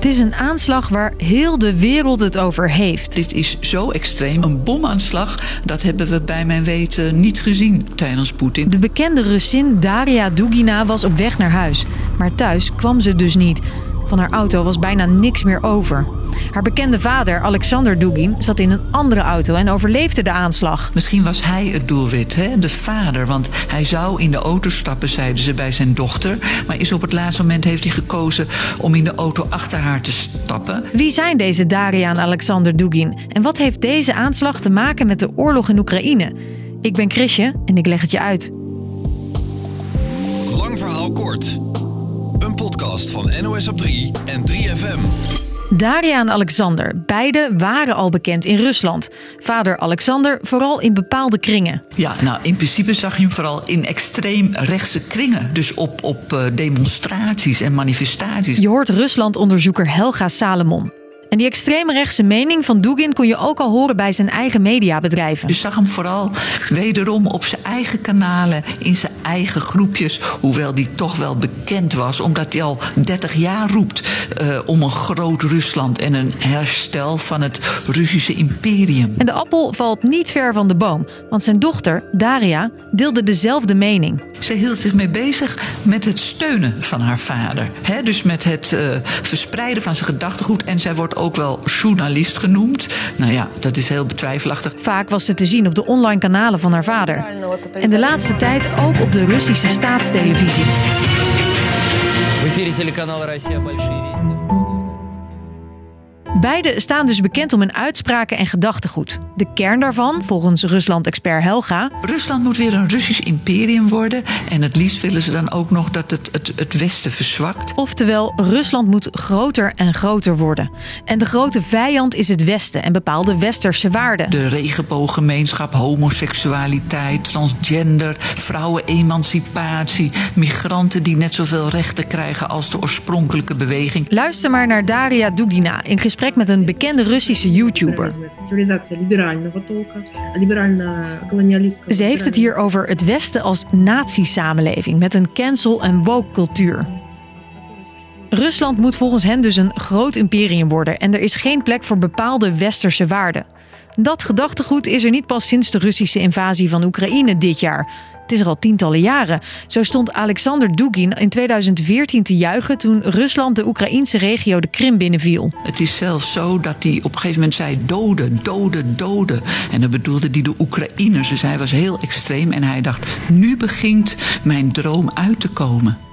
Het is een aanslag waar heel de wereld het over heeft. Dit is zo extreem. Een bomaanslag, dat hebben we bij mijn weten niet gezien tijdens Poetin. De bekende Russin Daria Dugina was op weg naar huis. Maar thuis kwam ze dus niet. Van haar auto was bijna niks meer over. Haar bekende vader, Alexander Dugin, zat in een andere auto en overleefde de aanslag. Misschien was hij het doelwit, hè? de vader. Want hij zou in de auto stappen, zeiden ze bij zijn dochter. Maar is op het laatste moment heeft hij gekozen om in de auto achter haar te stappen. Wie zijn deze Daria en Alexander Dugin? En wat heeft deze aanslag te maken met de oorlog in Oekraïne? Ik ben Chrisje en ik leg het je uit. Lang verhaal kort. Een podcast van NOS op 3 en 3FM. Daria en Alexander, beide waren al bekend in Rusland. Vader Alexander vooral in bepaalde kringen. Ja, nou in principe zag je hem vooral in extreem rechtse kringen. Dus op, op eh, demonstraties en manifestaties. Je hoort Rusland-onderzoeker Helga Salomon. En die extreemrechtse mening van Dugin kon je ook al horen bij zijn eigen mediabedrijven. Je zag hem vooral wederom op zijn eigen kanalen, in zijn eigen groepjes. Hoewel die toch wel bekend was, omdat hij al 30 jaar roept uh, om een groot Rusland en een herstel van het Russische imperium. En de appel valt niet ver van de boom, want zijn dochter, Daria, deelde dezelfde mening. Ze hield zich mee bezig met het steunen van haar vader. He, dus met het uh, verspreiden van zijn gedachtegoed. En zij wordt ook wel journalist genoemd. Nou ja, dat is heel betwijfelachtig. Vaak was ze te zien op de online kanalen van haar vader. En de laatste tijd ook op de Russische staatstelevisie. В эфире телеканала «Россия. Большие вести». Beide staan dus bekend om hun uitspraken en gedachtegoed. De kern daarvan, volgens Rusland-expert Helga. Rusland moet weer een Russisch imperium worden. En het liefst willen ze dan ook nog dat het, het, het Westen verzwakt. Oftewel, Rusland moet groter en groter worden. En de grote vijand is het Westen en bepaalde westerse waarden. De regenbooggemeenschap, homoseksualiteit, transgender, vrouwenemancipatie, migranten die net zoveel rechten krijgen als de oorspronkelijke beweging. Luister maar naar Daria Dugina in gesprek met een bekende Russische YouTuber. Ze heeft het hier over het Westen als nazi-samenleving met een cancel- en woke-cultuur. Rusland moet volgens hen dus een groot imperium worden en er is geen plek voor bepaalde westerse waarden. Dat gedachtegoed is er niet pas sinds de Russische invasie van Oekraïne dit jaar. Het is er al tientallen jaren. Zo stond Alexander Dugin in 2014 te juichen toen Rusland de Oekraïnse regio de Krim binnenviel. Het is zelfs zo dat hij op een gegeven moment zei doden, doden, doden. En dan bedoelde hij de Oekraïners. Dus hij was heel extreem en hij dacht, nu begint mijn droom uit te komen.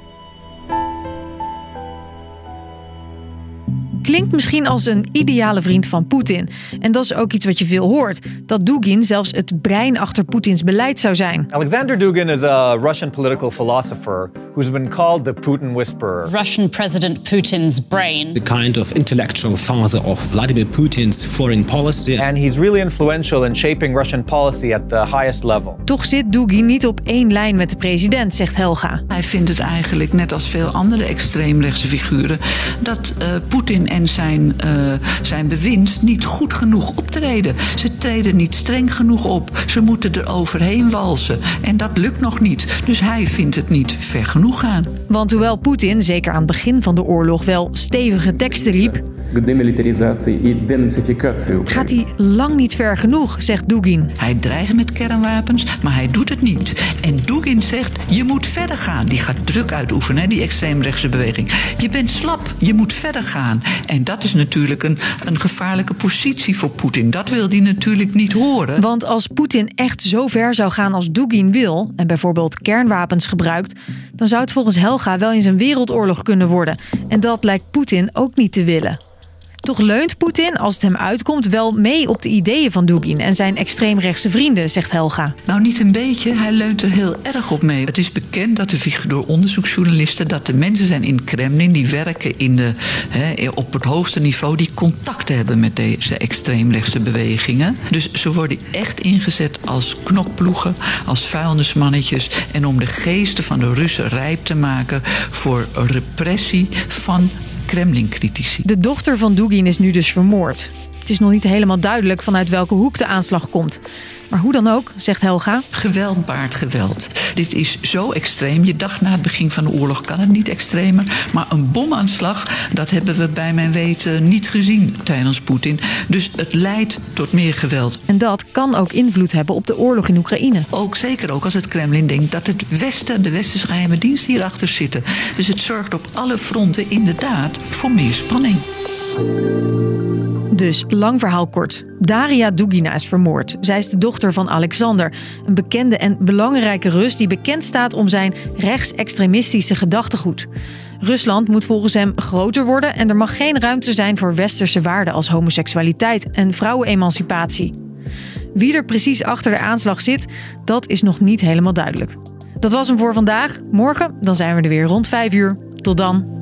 Klinkt misschien als een ideale vriend van Poetin. En dat is ook iets wat je veel hoort. Dat Dugin zelfs het brein achter Poetins beleid zou zijn. Alexander Dugin is a Russian political philosopher who's been called the Putin whisperer. Russian President Putin's brain. The kind of intellectual father of Vladimir Putin's foreign policy. And he's really influential in shaping Russian policy at the highest level. Toch zit Dugin niet op één lijn met de president, zegt Helga. Hij vindt het eigenlijk, net als veel andere extreemrechtse figuren, dat uh, Poetin en zijn, uh, zijn bewind niet goed genoeg optreden. Ze treden niet streng genoeg op. Ze moeten er overheen walsen. En dat lukt nog niet. Dus hij vindt het niet ver genoeg gaan. Want hoewel Poetin, zeker aan het begin van de oorlog, wel stevige teksten riep. Gaat hij lang niet ver genoeg, zegt Dugin. Hij dreigt met kernwapens, maar hij doet het niet. En Dugin zegt, je moet verder gaan. Die gaat druk uitoefenen, die extreemrechtse beweging. Je bent slap, je moet verder gaan. En dat is natuurlijk een, een gevaarlijke positie voor Poetin. Dat wil hij natuurlijk niet horen. Want als Poetin echt zo ver zou gaan als Dugin wil... en bijvoorbeeld kernwapens gebruikt... dan zou het volgens Helga wel eens een wereldoorlog kunnen worden. En dat lijkt Poetin ook niet te willen. Toch leunt Poetin, als het hem uitkomt, wel mee op de ideeën van Dugin en zijn extreemrechtse vrienden, zegt Helga. Nou, niet een beetje. Hij leunt er heel erg op mee. Het is bekend dat er door onderzoeksjournalisten dat er mensen zijn in Kremlin die werken in de, op het hoogste niveau, die contacten hebben met deze extreemrechtse bewegingen. Dus ze worden echt ingezet als knokploegen, als vuilnismannetjes en om de geesten van de Russen rijp te maken voor repressie van Kremlin-critici. De dochter van Dugin is nu dus vermoord. Het is nog niet helemaal duidelijk vanuit welke hoek de aanslag komt. Maar hoe dan ook, zegt Helga. Geweld baart geweld. Dit is zo extreem. Je dacht na het begin van de oorlog kan het niet extremer. Maar een bomaanslag, dat hebben we bij mijn weten niet gezien tijdens Poetin. Dus het leidt tot meer geweld. En dat kan ook invloed hebben op de oorlog in Oekraïne. Ook zeker ook als het Kremlin denkt dat het Westen, de Westerse geheime dienst hierachter zitten. Dus het zorgt op alle fronten inderdaad voor meer spanning. Dus, lang verhaal kort. Daria Dugina is vermoord. Zij is de dochter van Alexander, een bekende en belangrijke Rus die bekend staat om zijn rechtsextremistische gedachtegoed. Rusland moet volgens hem groter worden en er mag geen ruimte zijn voor westerse waarden als homoseksualiteit en vrouwenemancipatie. Wie er precies achter de aanslag zit, dat is nog niet helemaal duidelijk. Dat was hem voor vandaag. Morgen dan zijn we er weer rond 5 uur. Tot dan.